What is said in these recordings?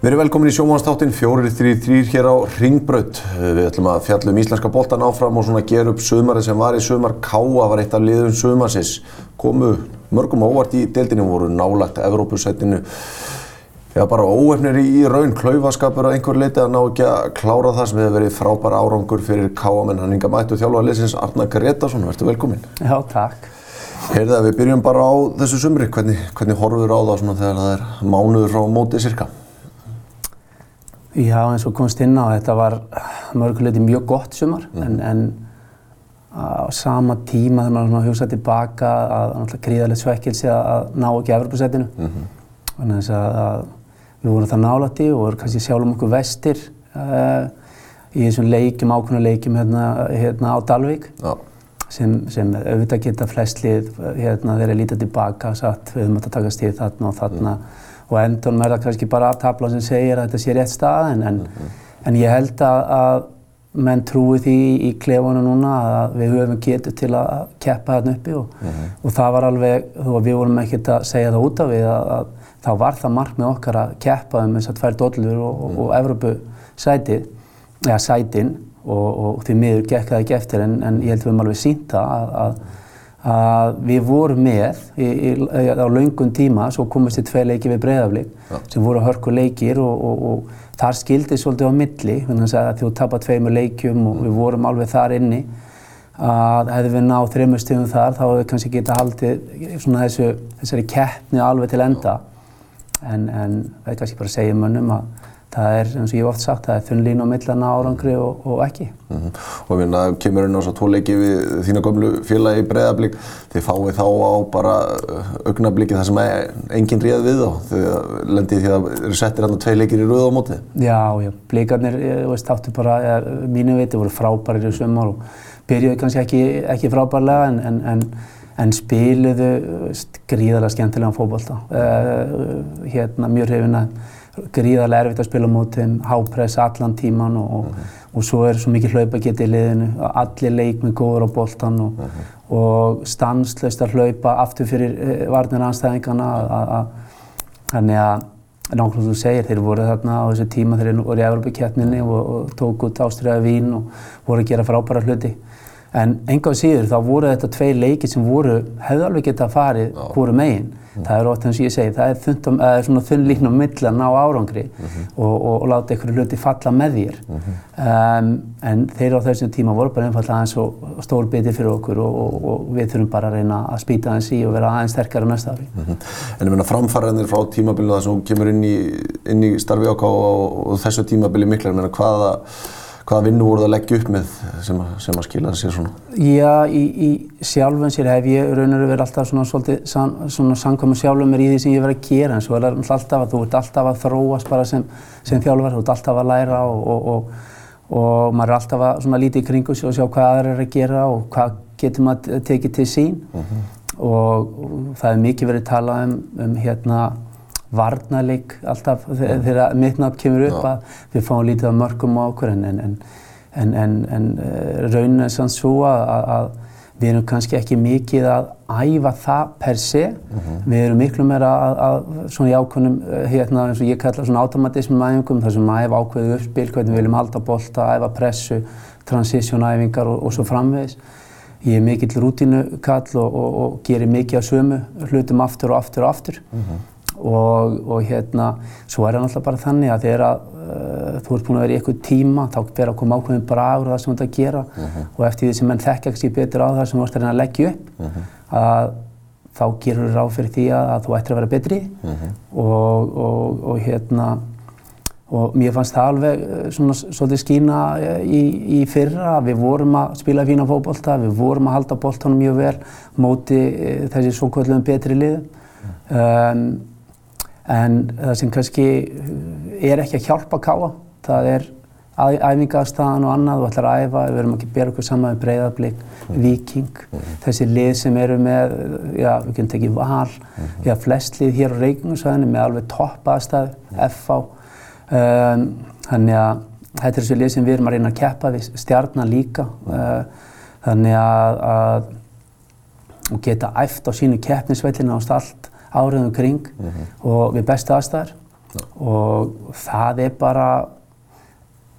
Við erum velkomin í sjómanstáttin 4-3-3 hér á Ringbraut. Við ætlum að fjalla um íslenska boltan áfram og svona gera upp sömari sem var í sömar. Káa var eitt af liðum sömarsins. Komu mörgum óvart í deildinu, voru nálagt Evrópusætinu. Já, bara óefnir í raun, klaufaskapur að einhver leiti að ná ekki að klára það sem hefur verið frábæra árangur fyrir Káa, menn hann inga mættu þjálfa liðsins Arna Gretarsson. Verður velkomin. Já, takk. Heyrðu það, við byrjum bara á þessu sömri. Hvernig, hvernig horfur á það svona þegar það er mánuður frá mótið cirka? Já, eins og komst inn á þetta var mörguleiti mjög gott sumar mm. en, en á sama tíma þegar maður hugsaði tilbaka að gríðarlega svekkilsi að ná ekki Evropasettinu mm -hmm. þannig að, að við vorum það nálætti og vorum kannski sjálfum okkur vestir uh, í þessum leikjum, ákveðna leikjum hérna, hérna á Dalvík ja. sem, sem auðvitað geta flestlið hérna ég lítið tilbaka satt við höfum átt að taka stíð þarna og þarna. Mm og endunum er það kannski bara tabla sem segir að þetta sé rétt stað en, en, mm en ég held að, að menn trúi því í klefunum núna að við höfum getur til að keppa þarna uppi og, mm og það var alveg, að við vorum ekkert að segja það út af við að, að þá var það markmið okkar að keppa um þess að tvær dollur og, mm -hmm. og Evrópu sætið, eða sætin og því miður gekk það ekki eftir en, en ég held að við höfum alveg sínt það að, að að við vorum með í, í, á laungun tíma, svo komast þið tvei leiki við breyðaflik ja. sem voru hörku leikir og, og, og þar skildi svolítið á milli, þannig að þú tapar tveimur leikjum og mm. við vorum alveg þar inni að hefðu við náð þreymur stíðum þar þá hefðu við kannski geta haldið svona þessu, þessari keppni alveg til enda en, en það er kannski bara að segja mönnum að það er, eins og ég hef oft sagt, það er þunn lín á millan árangri og, og ekki. Mm -hmm. Og ég finna að kemur inn á svo tvo leiki við þína gömlu félagi breiðablík, þið fáið þá á bara augnablíki þar sem enginn réð við þá, þið lendið því að eru settir hérna tvei leikir í rauð á mótið. Já, já, blíkarnir, ég veist, áttu bara, ja, mínu viti, voru frábærir í sömmar og byrjuði kannski ekki, ekki frábærlega en, en, en spiluðu gríðarlega skemmtilega fókbalta. Uh, hérna, mjög hrifina gríðarlega erfitt að spila þeim, hápress allan tíman og, og, uh -huh. og svo er svo mikið hlaupa getið í liðinu, allir leikmið góður á boltan og, uh -huh. og stanslöst að hlaupa aftur fyrir eh, varnir anstæðingarna þannig að nákvæmlega þú segir, þeir voru þarna á þessu tíma þegar þeir voru í Evropakeppninni og tók út Ástriða Vín og voru að gera frábæra hluti en enga á síður þá voru þetta tvei leiki sem voru, hefðu alveg getað að farið hverju meginn Mm. Það er ótt eins og ég segi, það er, þundum, er svona þunn líkn á milli að ná árangri mm -hmm. og, og, og láta einhverju hluti falla með þér. Mm -hmm. um, en þeir á þessum tíma voru bara einfallega aðeins og stór biti fyrir okkur og, og við þurfum bara að reyna að spýta aðeins í og vera aðeins sterkara næsta ári. -hmm. En ég meina framfæraðinir frá tímabilinu það sem kemur inn í, inn í starfi áká og þessu tímabili mikla, ég meina hvaða hvaða vinnu voruð að leggja upp með sem að, sem að skila sér svona? Já, í, í sjálfum sér hef ég raun og verið alltaf svona svolítið san, svona samkvæmum sjálfum mér í því sem ég verið að gera en svo er það alltaf að þú ert alltaf að þróast bara sem, sem þjálfur, þú ert alltaf að læra og, og, og, og maður er alltaf að svona lítið í kringu og sjá hvað aðra er að gera og hvað getur maður tekið til sín mhm. -huh. og það er mikið verið talað um, um hérna varnarleik alltaf þegar mittnátt kemur upp Já. að við fáum lítið af mörgum á okkur en, en, en, en eh, raunin er sann svo að, að við erum kannski ekki mikið að æfa það per se. Mm -hmm. Við erum miklu meira að, að svona í ákveðnum, eh, hérna eins og ég kalla svona automatismum æfingum, þar sem æfa ákveðu uppspil, hvernig við viljum halda bólta, æfa pressu, transition æfingar og, og svo framvegis. Ég er mikill rútínu-kall og, og, og gerir mikið af sömu hlutum aftur og aftur og aftur. Mm -hmm og, og hérna, svo er það náttúrulega bara þannig að þegar uh, þú ert búin að vera í eitthvað tíma þá fer að koma ákveðin bragur það sem þú ert að gera uh mhm. -huh. og eftir því sem menn þekkja ekki betur á það sem þú ert að reyna að leggja upp uh mhm. -huh. að þá gerur þú ráð fyrir því að, að þú ættir að vera betri -huh. Mhm. og, og, og hérna og mér fannst það alveg uh, svona svolítið skýna uh, í, í fyrra að við vorum að spila fína fókbólta, við vorum að halda bóltanum mjög vel móti þessi svo kvöldlegum betri liðum um, en það sem kannski er ekki að hjálpa að káa, það er æfingarstaðan og annað, þú ætlar að æfa, við verum ekki að bera okkur saman með breyðarblik, mm. viking, mm. þessi lið sem eru með, já, við getum tekið val, mm. já, flest lið hér á Reykjavík með alveg topp aðstæðu, FH, um, þannig að þetta er þessi lið sem við erum að reyna að keppa við, stjarnar líka, uh, þannig að, að geta æft á sínu keppnisvellinu ást allt áriðum kring og við bestu aðstæðar og það er bara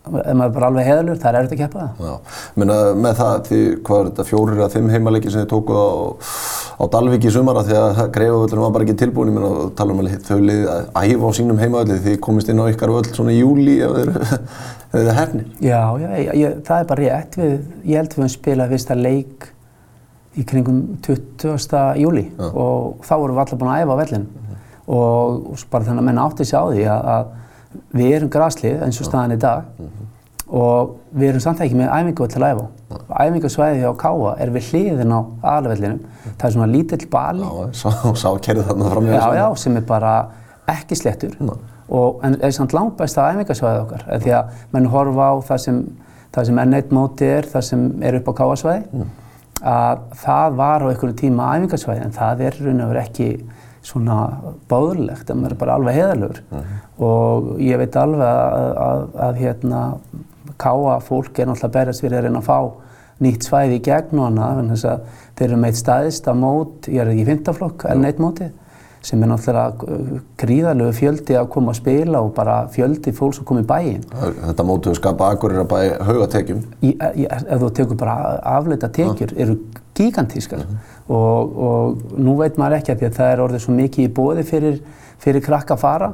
ef maður er bara alveg heðalur, það er erfitt að keppa það. Já, menna með það, því hvað er þetta, fjórir eða fimm heimaleiki sem þið tóku á, á Dalvík í sumara því að greifavöllunum var bara ekki tilbúin, ég menna að tala um að þau liði að æfa á sínum heimavölli því komist inn á ykkar völl svona í júli ef þeir eru hernir. Já, já, ég, það er bara rétt, við, ég held við að spila fyrsta leik í kringum 20. júli já. og þá vorum við allar búin að æfa vellin -hmm. og, og bara þannig að menna átti sig á því að, að við erum graslið eins og staðan í dag mm -hmm. og við erum samt ekki með æfingu til að æfa á. Æfingasvæði á Káa er við hliðin á aðalvellinum. Það er svona lítill bali. Já, sá, kerið þarna fram í þessu. Já, já, sem er bara ekki slettur og en er samt langt besta æfingasvæðið okkar. Því að mann horfa á það sem, það sem N1 móti er, það sem er upp á Káasvæði, mm. Að það var á einhverju tíma æfingasvæði en það er raun og verið ekki svona báðurlegt, það er bara alveg heðalögur uh -huh. og ég veit alveg að, að, að hérna káa fólk er náttúrulega berjast fyrir að reyna að fá nýtt svæði í gegn og annað þannig að þeir eru meitt staðist að mót, ég er ekki í fintaflokk, en neitt móti sem er náttúrulega gríðarlegu fjöldi að koma að spila og bara fjöldi fólk sem kom í bæin. Þetta mótu skapa akkurir að bæ haugatekjum? Ef þú tekur bara afleita tekjur, eru gigantískar. Uh -huh og, og nú veit maður ekki að því að það er orðið svo mikið í bóði fyrir, fyrir krakka að fara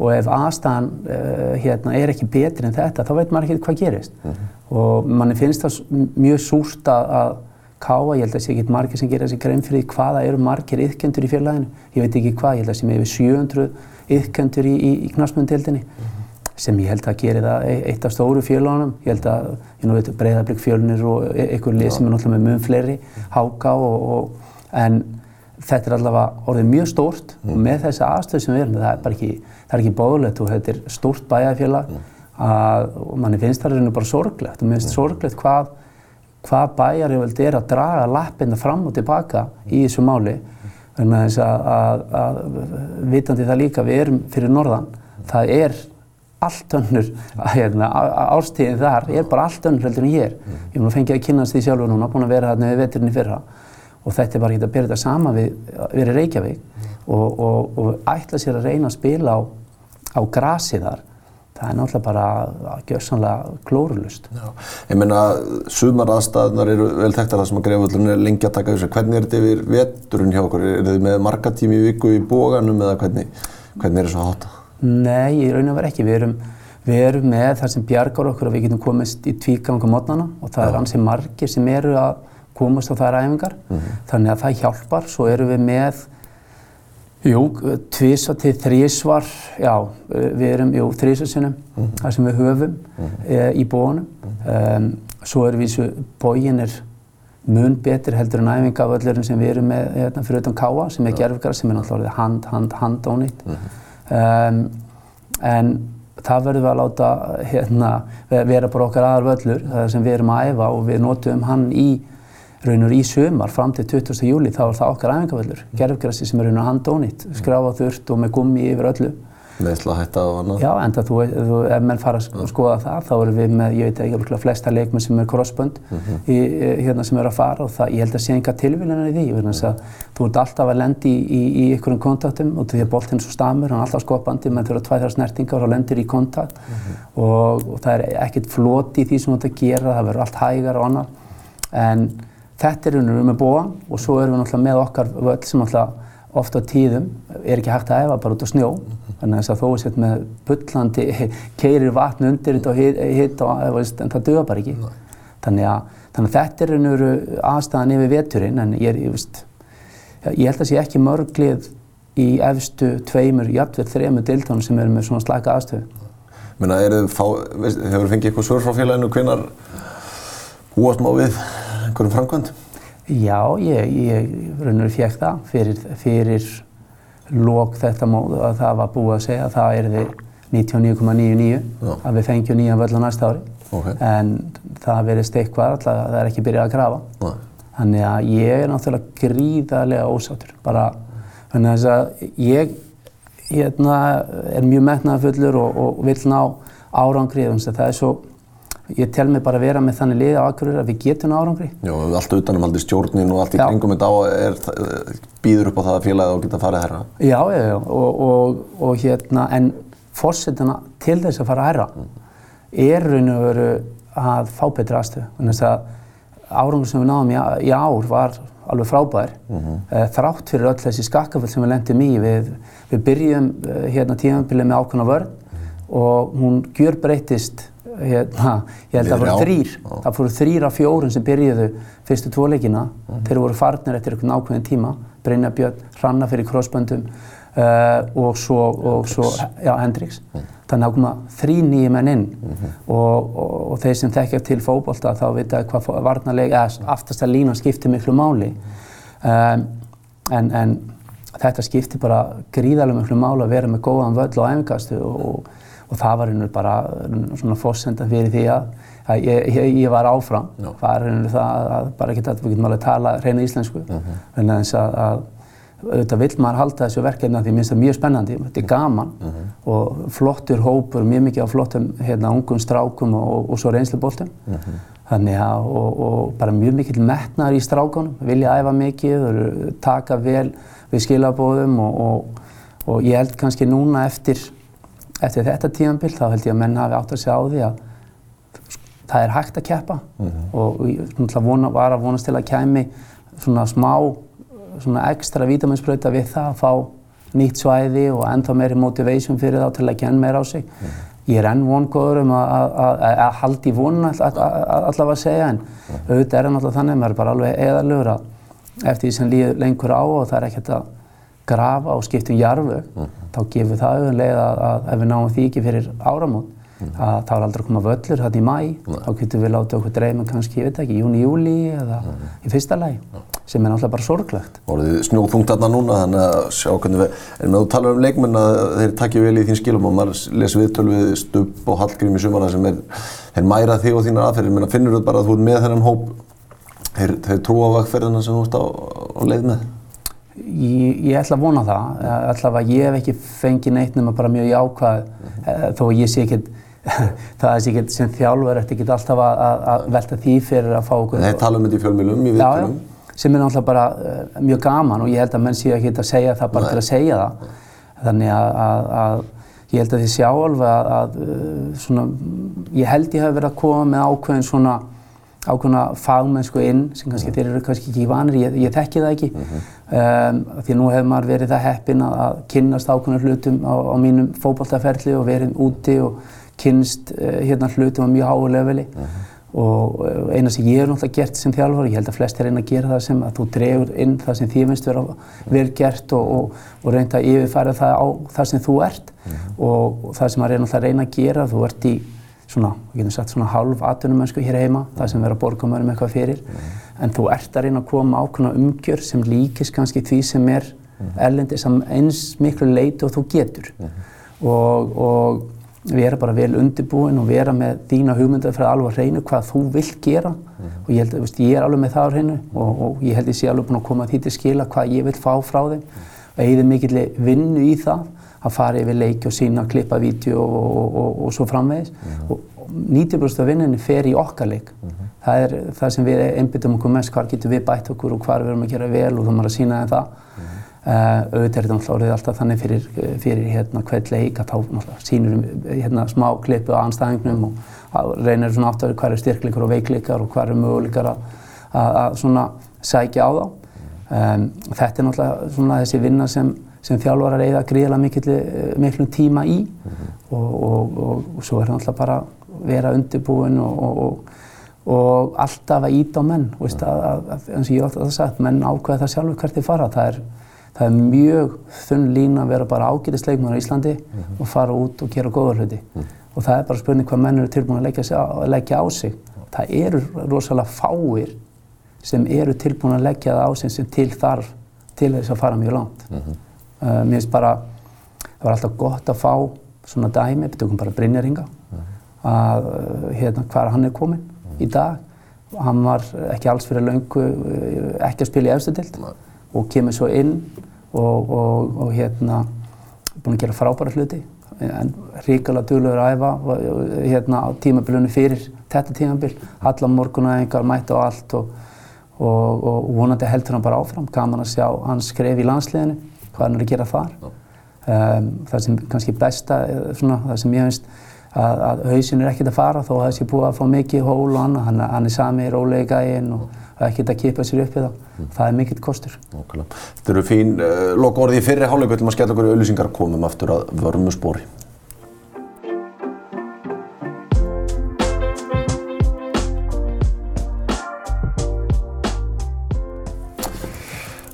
og ef aðstæðan uh, hérna, er ekki betri en þetta þá veit maður ekki hvað gerist mm -hmm. og manni finnst það mjög súrt að, að káa, ég held að það sé ekki margir sem gera þessi grein fyrir hvaða eru margir yðkendur í félaginu, ég veit ekki hvað, ég held að það sé með yfir 700 yðkendur í, í, í knastmjöndildinni mm -hmm sem ég held að gera það e- eitt af stóru fjölugunum. Ég held að, ég nú veit, Breiðablík fjölunir og e- einhver lið sem er náttúrulega með mjög fleiri, Háka og, og, en þetta er allavega orðið mjög stórt mm. og með þessi aðstöð sem við erum, það er bara ekki, það er ekki bóðulegt og þetta er stórt bæjarfélag mm. að, og manni finnst það og bara sorglegt og mér finnst mm. sorglegt hvað, hvað bæjarjöfald er að draga lappinna fram og tilbaka í þessu máli þannig að þess að, að, að vitandi það líka, við erum fyrir norðan, það er allt önnur, hérna, ástíðin þar er bara allt önnur heldur en hér. Mm. Ég mun að fengja að kynast því sjálfur núna, búin að vera hérna við veturinn í fyrra og þetta er bara ekki að byrja þetta sama við, við erum Reykjavík og, og, og ætla sér að reyna að spila á, á grasi þar. Það er náttúrulega bara gössanlega klórulust. Já, ég meina, sumar aðstæðunar eru vel þekktar það sem að greiföldunum er lengi að taka þessu. Hvernig er þetta yfir veturinn hjá okkur? Er þið með marga tími í viku í bóganum eða hvernig, hvernig er þessu að hátta? Nei, í raun og verið ekki. Við erum, við erum með það sem bjargar okkur og við getum komist í tvíganga mótnana og það ja. er ansið margir sem eru að komast á þær æfingar. Mm -hmm. Þannig að það hjálpar. Svo erum við með, jú, tvísvar til þrísvar, já, við erum, jú, þrísvarsinnum, mm -hmm. það sem við höfum mm -hmm. e, í bónum. Um, svo erum við þessu, bógin er mun betur heldur en æfingavöllurinn sem við erum með hérna, fyrir utan káa sem er gerfgar sem er náttúrulega hand, hand, hand ónýtt. Mm -hmm. Um, en það verður við að láta hérna, vera bara okkar aðar völlur, það sem við erum að æfa og við notum hann í raunur í sömar fram til 20. júli þá er það okkar æfingavöllur, gerfgrassi sem er raunur handónýtt, skráfa þurrt og með gummi yfir öllu meðsla hætta og annað. Já, en þú, þú, ef menn fara að skoða það, þá erum við með, ég veit ekki flesta leikmenn sem er crossbund mm -hmm. í, hérna sem eru að fara og það, ég held að sé enga tilvílunar í því, þannig að þú ert alltaf að lendi í, í, í einhverjum kontaktum og því að boltinn svo stamur, hann er alltaf skopandi, menn þurfa tvæðar snertingar og lendir í kontakt mm -hmm. og, og það er ekkert flót í því sem þú ert að gera, það verður allt hægar og annað, en þetta er raun og raun með bóa og svo erum við náttúrulega með okkar völl sem náttúrulega oft á tíðum er ekki hægt að æfa bara út á snjó. Þannig að þó er sett með bullandi keirir vatn undir þetta og hitt en það döða bara ekki. Þannig að, þannig að þetta er einhverju aðstæðan yfir veturinn en ég, ég, veist, ég held að sé ekki mörglið í efstu tveimur, jafnveg þrejum deltónum sem eru með svona slaka aðstöðu. Menna, hefur þið fengið eitthvað svör frá félaginu hvenar húast má við einhverjum framkvæmd? Já, ég, ég raun og fekk það fyrir, fyrir lók þetta móð að það var búið að segja að það er því 99,99 að við fengjum nýjan völl á næsta ári okay. en það verðist eitthvað alltaf að það er ekki byrjað að grafa Nei. þannig að ég er náttúrulega gríðarlega ósáttur bara þannig að þess að ég hérna, er mjög metnaðafullur og, og vil ná árangri þannig að það er svo ég tel mig bara að vera með þannig lið á Akureyri að við getum árangri. Já, allt utanum aldrei stjórnin og allt í kringum þetta býður upp á það að félagið á geta farið herra. Já, já, já, og, og, og hérna, en fórsetuna til þess að fara að herra er raun og veru að fá betri aðstöðu. Þannig að árangur sem við náðum í, í ár var alveg frábær. Eh, Þrátt fyrir öll þessi skakkaföll sem við lendum í, við, við byrjum eh, hérna tímabilið með ákveðna vörn og hún gjör breytist hérna, ég held að það þrýr, það fóru þrýr af fjórum sem byrjuðu fyrstu tvo leikina, þeir voru farnir eftir einhvern ákveðin tíma, Brynja Björn, Hranna fyrir krossböndum uh, og svo, og svo já, Hendriks. Þannig að koma þrý nýjum menn inn. Og, og, og þeir sem þekkja til fótbolta þá vita hvað varnarleik, aftast að lína skiptir miklu máli. Um, en, en þetta skiptir bara gríðarlega miklu máli að vera með góðan völl og æfingastu og, og, það var einhvern bara svona fórsenda fyrir því að, að ég, ég, ég var áfram. Já. Það var einhvern það að bara geta, við getum alveg tala reyna íslensku. Mm -hmm. þess að, að auðvitað vill maður halda þessu verkefni af því minnst það mjög spennandi, þetta er gaman og flottur hópur, mjög mikið á flottum hérna, ungum strákum og, og svo reynsluboltum. Þannig að, og, og bara mjög mikill metnaður í strákunum, vilja æfa mikið og taka vel við skilabóðum og, og, og ég held kannski núna eftir, eftir þetta tímanbill þá held ég að menn hafi átt að segja á því að það er hægt að keppa. Og ég vona, var að vonast til að kæmi svona smá svona ekstra vítaminsbrauta við það að fá nýtt svæði og ennþá meiri motivation fyrir þá til að leggja enn meira á sig. Ég er enn vongóður um að, all, all, allavega að segja en auðvitað er það náttúrulega þannig að maður er bara alveg eðalögur að eftir því sem líður lengur á og það er ekkert að grafa og skipta um jarfu þá gefur það auðvitað að, að ef við náum því ekki fyrir áramót að þá er aldrei að koma völlur þetta í mæ þá getum við látið okkur dreyma kannski, ég veit ekki, í júni, júli eða í fyrsta lagi sem er náttúrulega bara sorglegt. Orðið snjóþungt þarna núna, þannig að sjá hvernig við, en þú talar um leikmenn að þeir takja vel í þín skilum og maður les viðtöl við Stubb og Hallgrím í sumara sem er, þeir mæra þig og þínar aðferðir, menn finnur þú bara að þú ert með þennan hóp, þeir, þeir trúa á vegferðina sem þú ert á, á leið með? Ég, ég ætla að vona það, allavega ég hef ekki fengið neitt nema bara mjög jákvæð eh, þó að ég sé ekkert, það er ekkert sem þjálfur eftir ekkert alltaf að, að, að velta því fyrir að fá okkur. Þeir tala um þetta í fjölmjölum, í viðtölum. já, sem er náttúrulega bara uh, mjög gaman og ég held að menn séu ekki að segja það bara Nei. til að segja það. Þannig að, að, að ég held að þið sjá alveg að, að uh, svona, ég held ég hef verið að koma með ákveðin svona ákveðna fagmennsku inn sem kannski þeir eru kannski ekki vanir, ég, ég þekki það ekki um, því nú hefur maður verið það heppinn að, að kynnast ákveðna hlutum á, á mínum fótballtaferli og verið úti og kynnst uh, hérna hlutum á mjög háu leveli. Og uh, eina sem ég hef náttúrulega gert sem þjálfur, ég held að flestir reyna að gera það sem að þú dregur inn það sem þið finnst vera vel gert og, og, og reynda að yfirfæra það á það sem þú ert. Og, og það sem maður er náttúrulega að reyna að gera, þú ert í svona, við getum sagt svona hálf atvinnumönsku hér heima, það sem verður að borga mönnum eitthvað fyrir, en þú ert að reyna að koma ákveðna umgjör sem líkist kannski því sem er erlendis að eins miklu leiti og þú getur. Og, og vera bara vel undirbúin og vera með þína hugmyndaði fyrir alveg að reyna hvað þú vilt gera. Og ég held að veist, ég er alveg með það á reynu og, og ég held að ég sé alveg búin að koma því til skila hvað ég vil fá frá þeim. Og eigið mikill vinnu í það að fara yfir leiki og sína, klippa vídeo og, og, svo framvegis. Og 90% af vinninni fer í okkar leik. Það er það sem við einbyttum okkur mest hvar getum við bætt okkur og hvar við erum að gera vel og þú maður að sína það. Uh, auðvitað er þetta alltaf þannig fyrir, fyrir hérna hvert leik að þá sýnur við hérna smá klippu á anstæðingnum og reynir svona aftur hvað er styrkleikar og veikleikar og hvað er möguleikar að, sækja á þá. Um, þetta er náttúrulega svona þessi vinna sem, sem þjálfarar eiga gríðilega mikil, miklum tíma í. Og, og, og, og svo er náttúrulega bara vera undirbúin og, og alltaf að íta á menn, veist, að, að, eins og ég átti að það sagt, menn ákveða það sjálfur hvert þið fara. Það er, það er mjög þunn lína að vera bara ágætisleikmur á Íslandi og fara út og gera góða hluti. Og það er bara spurning hvað menn eru tilbúin að leggja, sig að leggja á sig. Það eru rosalega fáir sem eru tilbúin að leggja það á sig sem til þarf til þess að fara mjög langt. Uh, mér finnst bara, það var alltaf gott að fá svona dæmi, við tökum bara Brynjaringa, að uh, hérna hvar hann er kominn í dag. Hann var ekki alls fyrir löngu, uh, ekki að spila í efstu dild og kemur svo inn og, og, og hérna búinn að gera frábæra hluti. En ríkala duglegur að æfa hérna á tímabilunum fyrir þetta tímabil, alla morgunæðingar mætti og allt og, og, og vonandi heldur hann bara áfram, gaman að sjá hann skref í landsliðinu, hvað hann er að gera þar. Um, það sem kannski besta, svona, það sem ég finnst að, að hausin er ekkert að fara þó að það sé búið að fá mikið hól og annað, hann, hann er sami í rólegi gæinn og ekkert að kipa sér upp við það. Mm. Það er mikill kostur. Nákvæmlega. Þetta eru fín uh, lokaorði í fyrri hálfleiku, við ætlum að skella okkur í auðlýsingar komum aftur að vörmu spóri.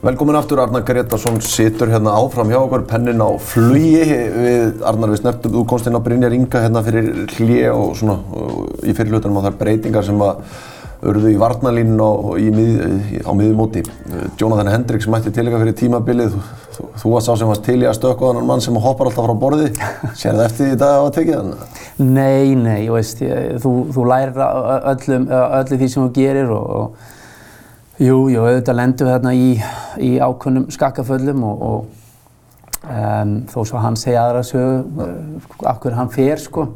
Velkomin aftur, Arnar Gretarsson situr hérna áfram hjá okkur, pennin á flugi við Arnar við snertum, þú komst inn á Brynjar Inga hérna fyrir hlið og svona og í fyrirlutunum á þær breytingar sem að urðu í varnalínu á, mið, á miðjumóti. Jonathan Hendricks mætti til ykkar fyrir tímabilið, þú, þú varst sá sem varst til í að stökka þannan mann sem hoppar alltaf frá borði, sér það eftir því dag að tekið hann? Nei, nei, veist, ég, þú, þú lærir öllum, öllu því sem þú gerir og, og Jú, jú, auðvitað lendum við þarna í, í ákveðnum skakkaföllum og, og um, þó svo hann segja aðra sögu af hverju hann fer sko.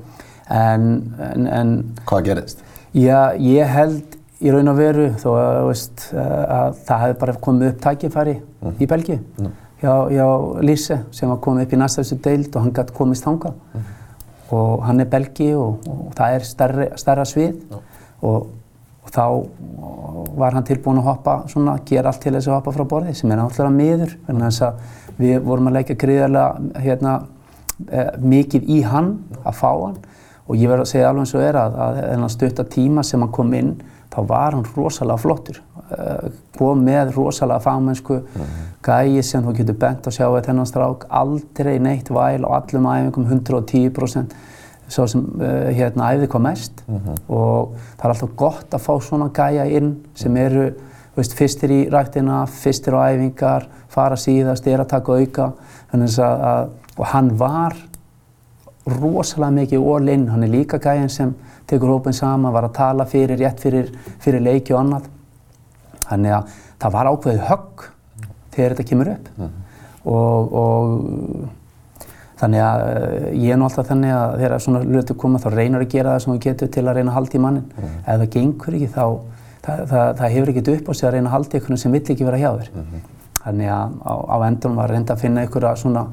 En, en, en, Hvað gerist? Já, ég held í raun og veru þó að, veist, að það hefði bara komið upp tækifæri mm. í Belgíu mm. hjá, hjá Lise sem var komið upp í næsta þessu deild og hann gæti komist þanga. Mm. Og hann er Belgi og, og það er starra, starra svið og og þá var hann tilbúin að hoppa svona, gera allt til þess að hoppa frá borði sem er náttúrulega miður þannig að við vorum að leggja gríðarlega hérna, eh, mikið í hann að fá hann. Og ég verði að segja alveg eins og er að, að þennan stutta tíma sem hann kom inn þá var hann rosalega flottur. Uh, kom með rosalega fagmennsku mm -hmm. gæi sem þú getur bent að sjá þennan strák aldrei neitt væl og allum æfingum 110% svo sem uh, hérna æfði hvað mest. Mm -hmm. og það er alltaf gott að fá svona gæja inn sem eru veist, fyrstir í rættina, fyrstir á æfingar, fara síðast, er að taka auka. Að, að, og hann var rosalega mikið all in, hann er líka gæjan sem tekur hópin saman, var að tala fyrir, rétt fyrir, fyrir leiki og annað. Þannig að það var ákveðið högg þegar þetta kemur upp. Mm -hmm. og, og Þannig að uh, ég er nú alltaf þannig að þegar svona hlutu koma þá reynar að gera það sem við getum til að reyna að halda í mannin. Mm -hmm. Ef það gengur ekki þá, það, það, það hefur ekkert upp á sig að reyna að halda ykkur sem vill ekki vera hjá þér. Mm -hmm. Þannig að á, á endunum var reynda að finna ykkur svona,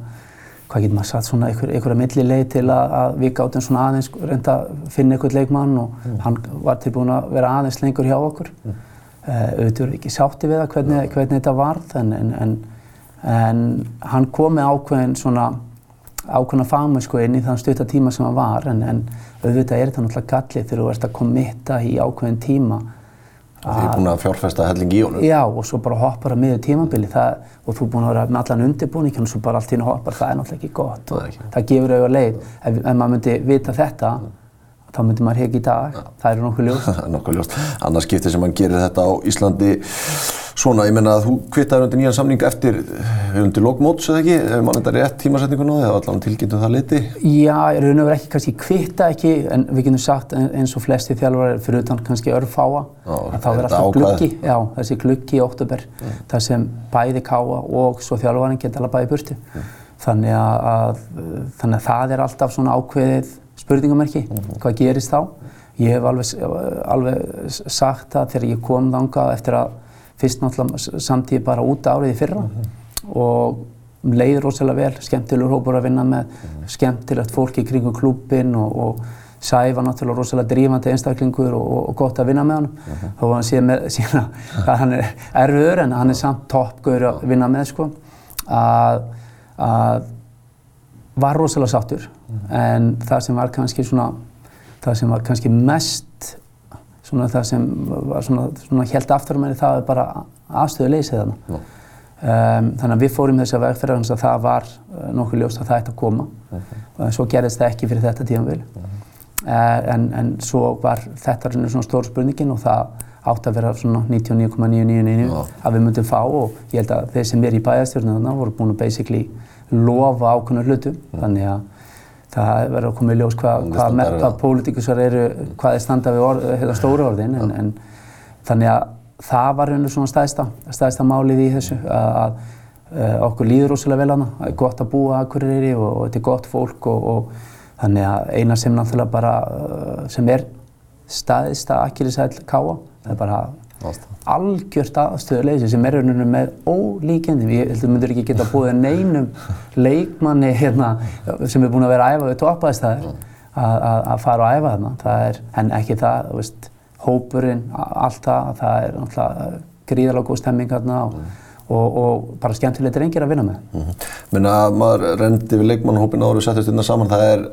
hvað getur maður sagt, svona ykkur, ykkur að milli leið til að, að við gáttum svona aðeins reynda að finna ykkur leikmann og mm -hmm. hann var tilbúin að vera aðeins lengur hjá okkur. Uh, auðvitað ekki sátti við það hvernig, hvernig þetta varð en, en, en, en hann kom með ákveðin svona ákveðna fagmennsku inn í þann stutta tíma sem hann var en, en auðvitað er þetta náttúrulega gallið þegar þú ert að komitta í ákveðin tíma Þið er búin að fjárfesta helling í honum. Já og svo bara hoppar að miður tímabili það, og þú er búin að vera með allan undirbúning og svo bara allt hennu hoppar, það er náttúrulega ekki gott. Og ekki. það gefur auðvitað leið. Ef, ef maður myndi vita þetta þá myndi maður hekja í dag, það eru nokkuð ljóst. Nokkuð ljóst, annars skiptir sem mann gerir þetta á Íslandi Svona, ég menna að þú kvittaður undir nýjan samning eftir, undir lókmóts eða ekki, ef mann þetta er rétt tímasetningun á því, eða allan tilkynntu það liti? Já, ég raun og verið ekki kannski kvitta ekki, en við getum sagt eins og flesti þjálfur fyrir utan kannski örfáa, að þá verður alltaf gluggi, já, þessi gluggi í oktober, mm. þar sem bæði káa og svo þjálfurinn geta alveg bæði burti. Mm. Þannig að, þannig að það er alltaf svona ákveðið spurningamerki, mm. hvað gerist þá? Ég hef alveg, alveg sagt það þegar ég kom þangað eftir að fyrst náttúrulega samtíði bara út árið í fyrra mm -hmm. og leiði rosalega vel, skemmtilegur hópur að vinna með, mm -hmm. skemmtilegt fólk í kringum klúpin og, og Sæfa náttúrulega rosalega drífandi einstaklingur og, og gott að vinna með hann. Mm -hmm. Að hann sé með sína að hann er erfiður en hann er samt toppgöður að vinna með sko. Að, að var rosalega sáttur en það sem var kannski svona, það sem var kannski mest svona það sem var svona, svona helt aftur mér það er bara aðstöðu leysið þarna. Um, þannig að við fórum þess að vegferða þannig að það var uh, nokkuð ljóst að það ætti að koma -huh. og svo gerðist það ekki fyrir þetta tímanvil. Uh -huh. uh, en, en svo var þetta svona stór spurningin og það átti að vera svona 99,999 að við myndum fá og ég held að þeir sem er í bæðastjórnum þarna voru búin að basically lofa ákveðna hlutum. Þannig að það verður að koma í ljós hvað hva, hva pólitíkusar eru, hvað er standað við orð, hérna, stóru orðin en, en þannig að það var og svona stæðsta, stæðsta málið í þessu að, Uh, okkur líður rosalega vel hana, það er gott að búa að Akureyri og, og þetta er gott fólk og, og þannig að eina sem náttúrulega bara uh, sem er staðist að Akkilisæl káa, það er bara algjört aðstöðuleysi sem er rauninu með ólíkjendum. Ég held að þú myndur ekki geta búið neinum leikmanni hérna, sem er búin að vera að æfa við toppæðistæðir að fara og æfa þarna. Það er, en ekki það, þú veist, hópurinn, allt það, það er náttúrulega gríðalega góð stemming hérna og og, og bara skemmtilegt reyngir að vinna með. -hmm. Minna að maður rendi við leikmannhópin áður og settist innan saman, það er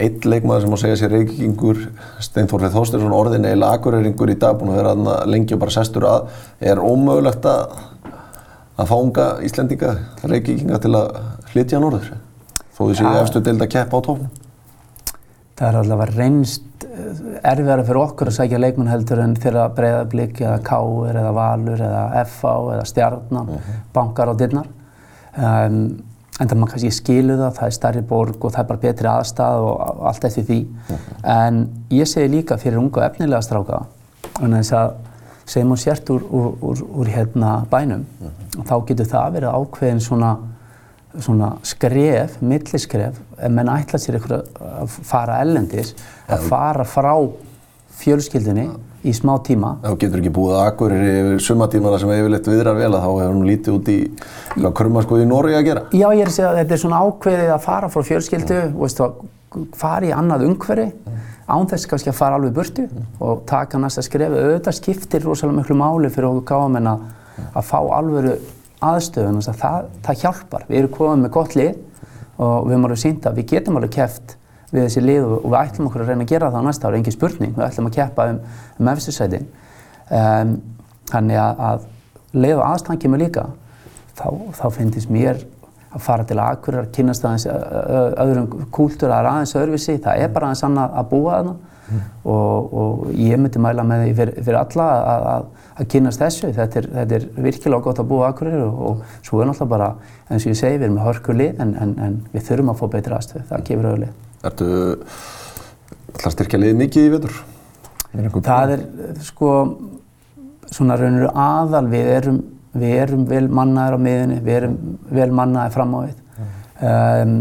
einn leikmaður sem má segja sér reykingur, Steinfórfið Þóstinsson, orðin eila akureyringur í dag, búin að vera lengi og bara sestur að, er ómögulegt að, að fá unga Íslendinga reykinga til að flytja norður, þó því séu eftir deild að keppa á tófnum? Það er allavega reynst erfiðara fyrir okkur að sækja leikmenn heldur en þeirra breyðablík eða káur eða valur eða FA eða stjarnan, uh mhm. -huh. bankar á dyrnar. Um, en það maður kannski skilu það, það er starri borg og það er bara betri aðstæð og allt eftir því. En ég segi líka fyrir unga og efnilega stráka, að þess að segjum hún sért úr, úr, úr, úr hérna bænum. -huh. þá getur það verið ákveðin svona svona skref, milliskref, ef menn ætla sér eitthvað að fara ellendis, að fara frá fjölskyldinni í smá tíma. Þá getur ekki búið að akkurir yfir sumatímana sem yfirleitt viðrar vel að þá hefur hún lítið út í krummarskoði í Nóri að gera. Já, ég er að segja að þetta er svona ákveðið að fara frá fjölskyldu, mm. veistu, að fara í annað umhverfi, mm. án þess kannski að fara alveg burtu mm. og taka næsta skref. Auðvitað skiptir rosalega miklu máli fyrir okkur gáðamenn að fá alvöru aðstöðun og það, það hjálpar. Við erum komið með gott lið og við erum alveg sínt að við getum alveg kæft við þessi lið og við ætlum okkur að reyna að gera það á næsta ára, engin spurning. Við ætlum að kæpa um, um eftirsætin. Um, þannig að, að leið og aðstæðan kemur líka, þá, þá finnst mér að fara til Akureyrar, að kynast aðeins öðrum kúltúr, að aðeins öðruvísi, það er bara aðeins annað að búa þarna mm. og, og ég myndi mæla með því fyrir, fyrir alla að, að, að kynast þessu. Þetta er, þetta er virkilega gott að búa Akureyri og, og svo er náttúrulega bara, eins og ég segi, við erum með hörkulið en, en, en við þurfum að fá betri aðstöð. Það gefur auðvitað. Ertu alltaf styrkja liðið mikið í vetur? Það er sko svona raun og aðal við erum, við erum vel mannaðir á miðunni, við erum vel mannaðir fram á við. Mm. Um,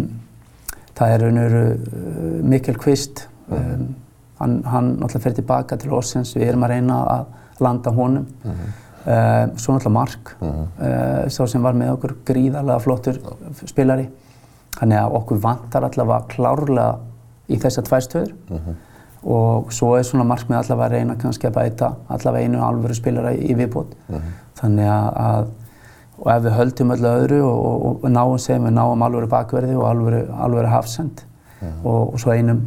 það er raun og veru mikil kvist. Um, Hann, hann náttúrulega fer tilbaka til Ossens, við erum að reyna að landa honum. Mm -hmm. uh, svo náttúrulega Mark, mm -hmm. uh, sá sem var með okkur gríðarlega flottur spilari. Þannig að okkur vantar allavega klárlega í þessar tvær stöður. Mm -hmm. Og svo er svona Mark með allavega að reyna kannski að bæta allavega einu alvöru spilara í, í viðbót. Mhm. Þannig að, og ef við höldum öllu öðru og, og, og náum segjum við náum alvöru bakverði og alvöru, alvöru hafsend mhm. og, og svo einum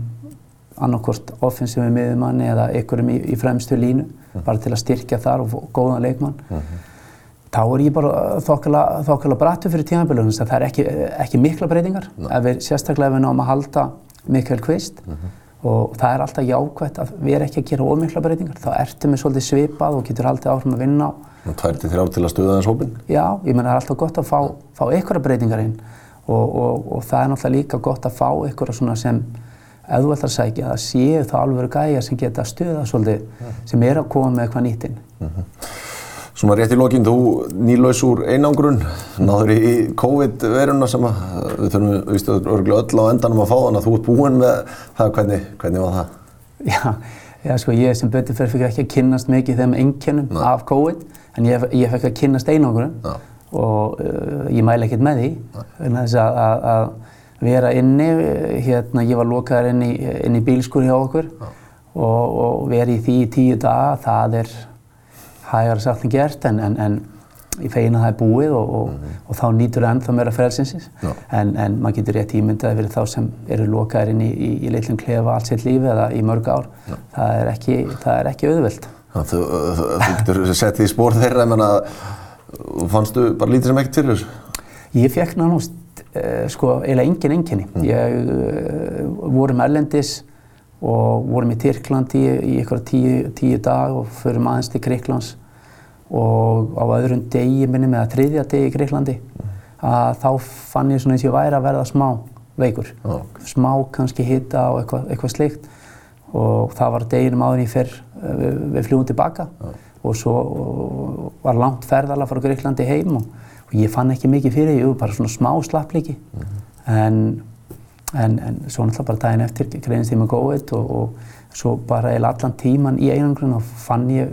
annarkort offensífi miðumanni eða einhverjum í, í fremstu línu bara til að styrkja þar og góðan leikmann. Þá er ég bara þokkala brattu fyrir tímanbílunum það er ekki, ekki mikla breytingar. Ef við sérstaklega ef við náum að halda Mikael Kvist mm -hmm. og það er alltaf jákvæmt að við erum ekki að gera ómikla breytingar. Þá ertum við svolítið svipað og getur haldið áfram að vinna. Það er til þrjá til að stuða þess hópin? Já, ég menna það er alltaf gott að fá, fá einhverja breytingar inn og, og, og það er náttúrulega líka gott að fá einhverja svona sem ætlar að séu þá alveg gæjar sem geta stuða svolítið ja. sem Svona rétt í lokinn, þú nýlaus úr einangrun, náður í COVID-veruna sem að, við þurfum vístu örgulega öll á endanum að fá þannig að þú ert búinn með það, hvernig, hvernig var það? Já, já sko ég sem betur fyrir fikk ekki að kynnast mikið þeim enginnum af COVID en ég, ég fekk að kynnast einangrun og uh, ég mæla ekkert með því, þannig að, að, að vera inni, hérna ég var lokaður inn í, í bílskur hjá okkur ja. og, og verið í því í tíu daga, það er hægar sagt en gert en, en, en ég feina það er búið og, og, mm -hmm. og þá nýtur það ennþá meira frelsinsins ja. en, en maður getur rétt ímyndað fyrir þá sem eru lokaður inn í, í, í litlum klefa allt sitt lífi eða í mörg ár, ja. það er ekki, það er ekki auðvöld. Þú, þú getur sett því spór þeirra, menna, fannstu bara lítið sem ekkert fyrir þessu? Ég fekk náttúrulega Uh, sko eiginlega engin enginni. Mm. Ég uh, vorum erlendis og vorum í Tyrklandi í, eitthvað tíu, tíu dag og förum aðeins til Greiklands og á öðrum degi minni með að þriðja degi í Greiklandi mm. að þá fann ég svona eins og ég væri að verða smá veikur. Oh. Smá kannski hitta og eitthvað, eitthvað slikt og það var deginum áður ég fyrr við, við fljúum tilbaka oh. og svo og var langt ferðala frá Greiklandi heim og og ég fann ekki mikið fyrir því, jú, bara svona smá slappleiki en, en, en svo náttúrulega bara daginn eftir greinist ég með COVID og, og svo bara eða allan tíman í einangrun og fann ég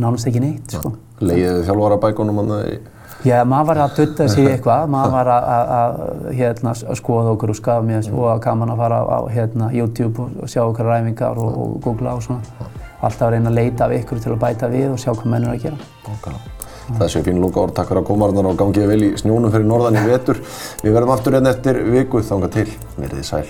nánast ekki neitt sko. Leiðið þjálfara bækunum hann í Já, maður var að dutta í eitthvað, maður var að, að, að hérna, að skoða okkur og skafa mér og gaman að fara á hérna, YouTube og sjá okkur ræfingar og, og googla og svona. Alltaf að reyna að leita af ykkur til að bæta við og sjá hvað menn er að gera. Nákvæmlega. Það séu fín lúka orð, takk fyrir að koma þarna og gangið vel í snjónum fyrir norðan í vetur. Við verðum aftur hérna eftir viku, þánga til. Verðið sæl.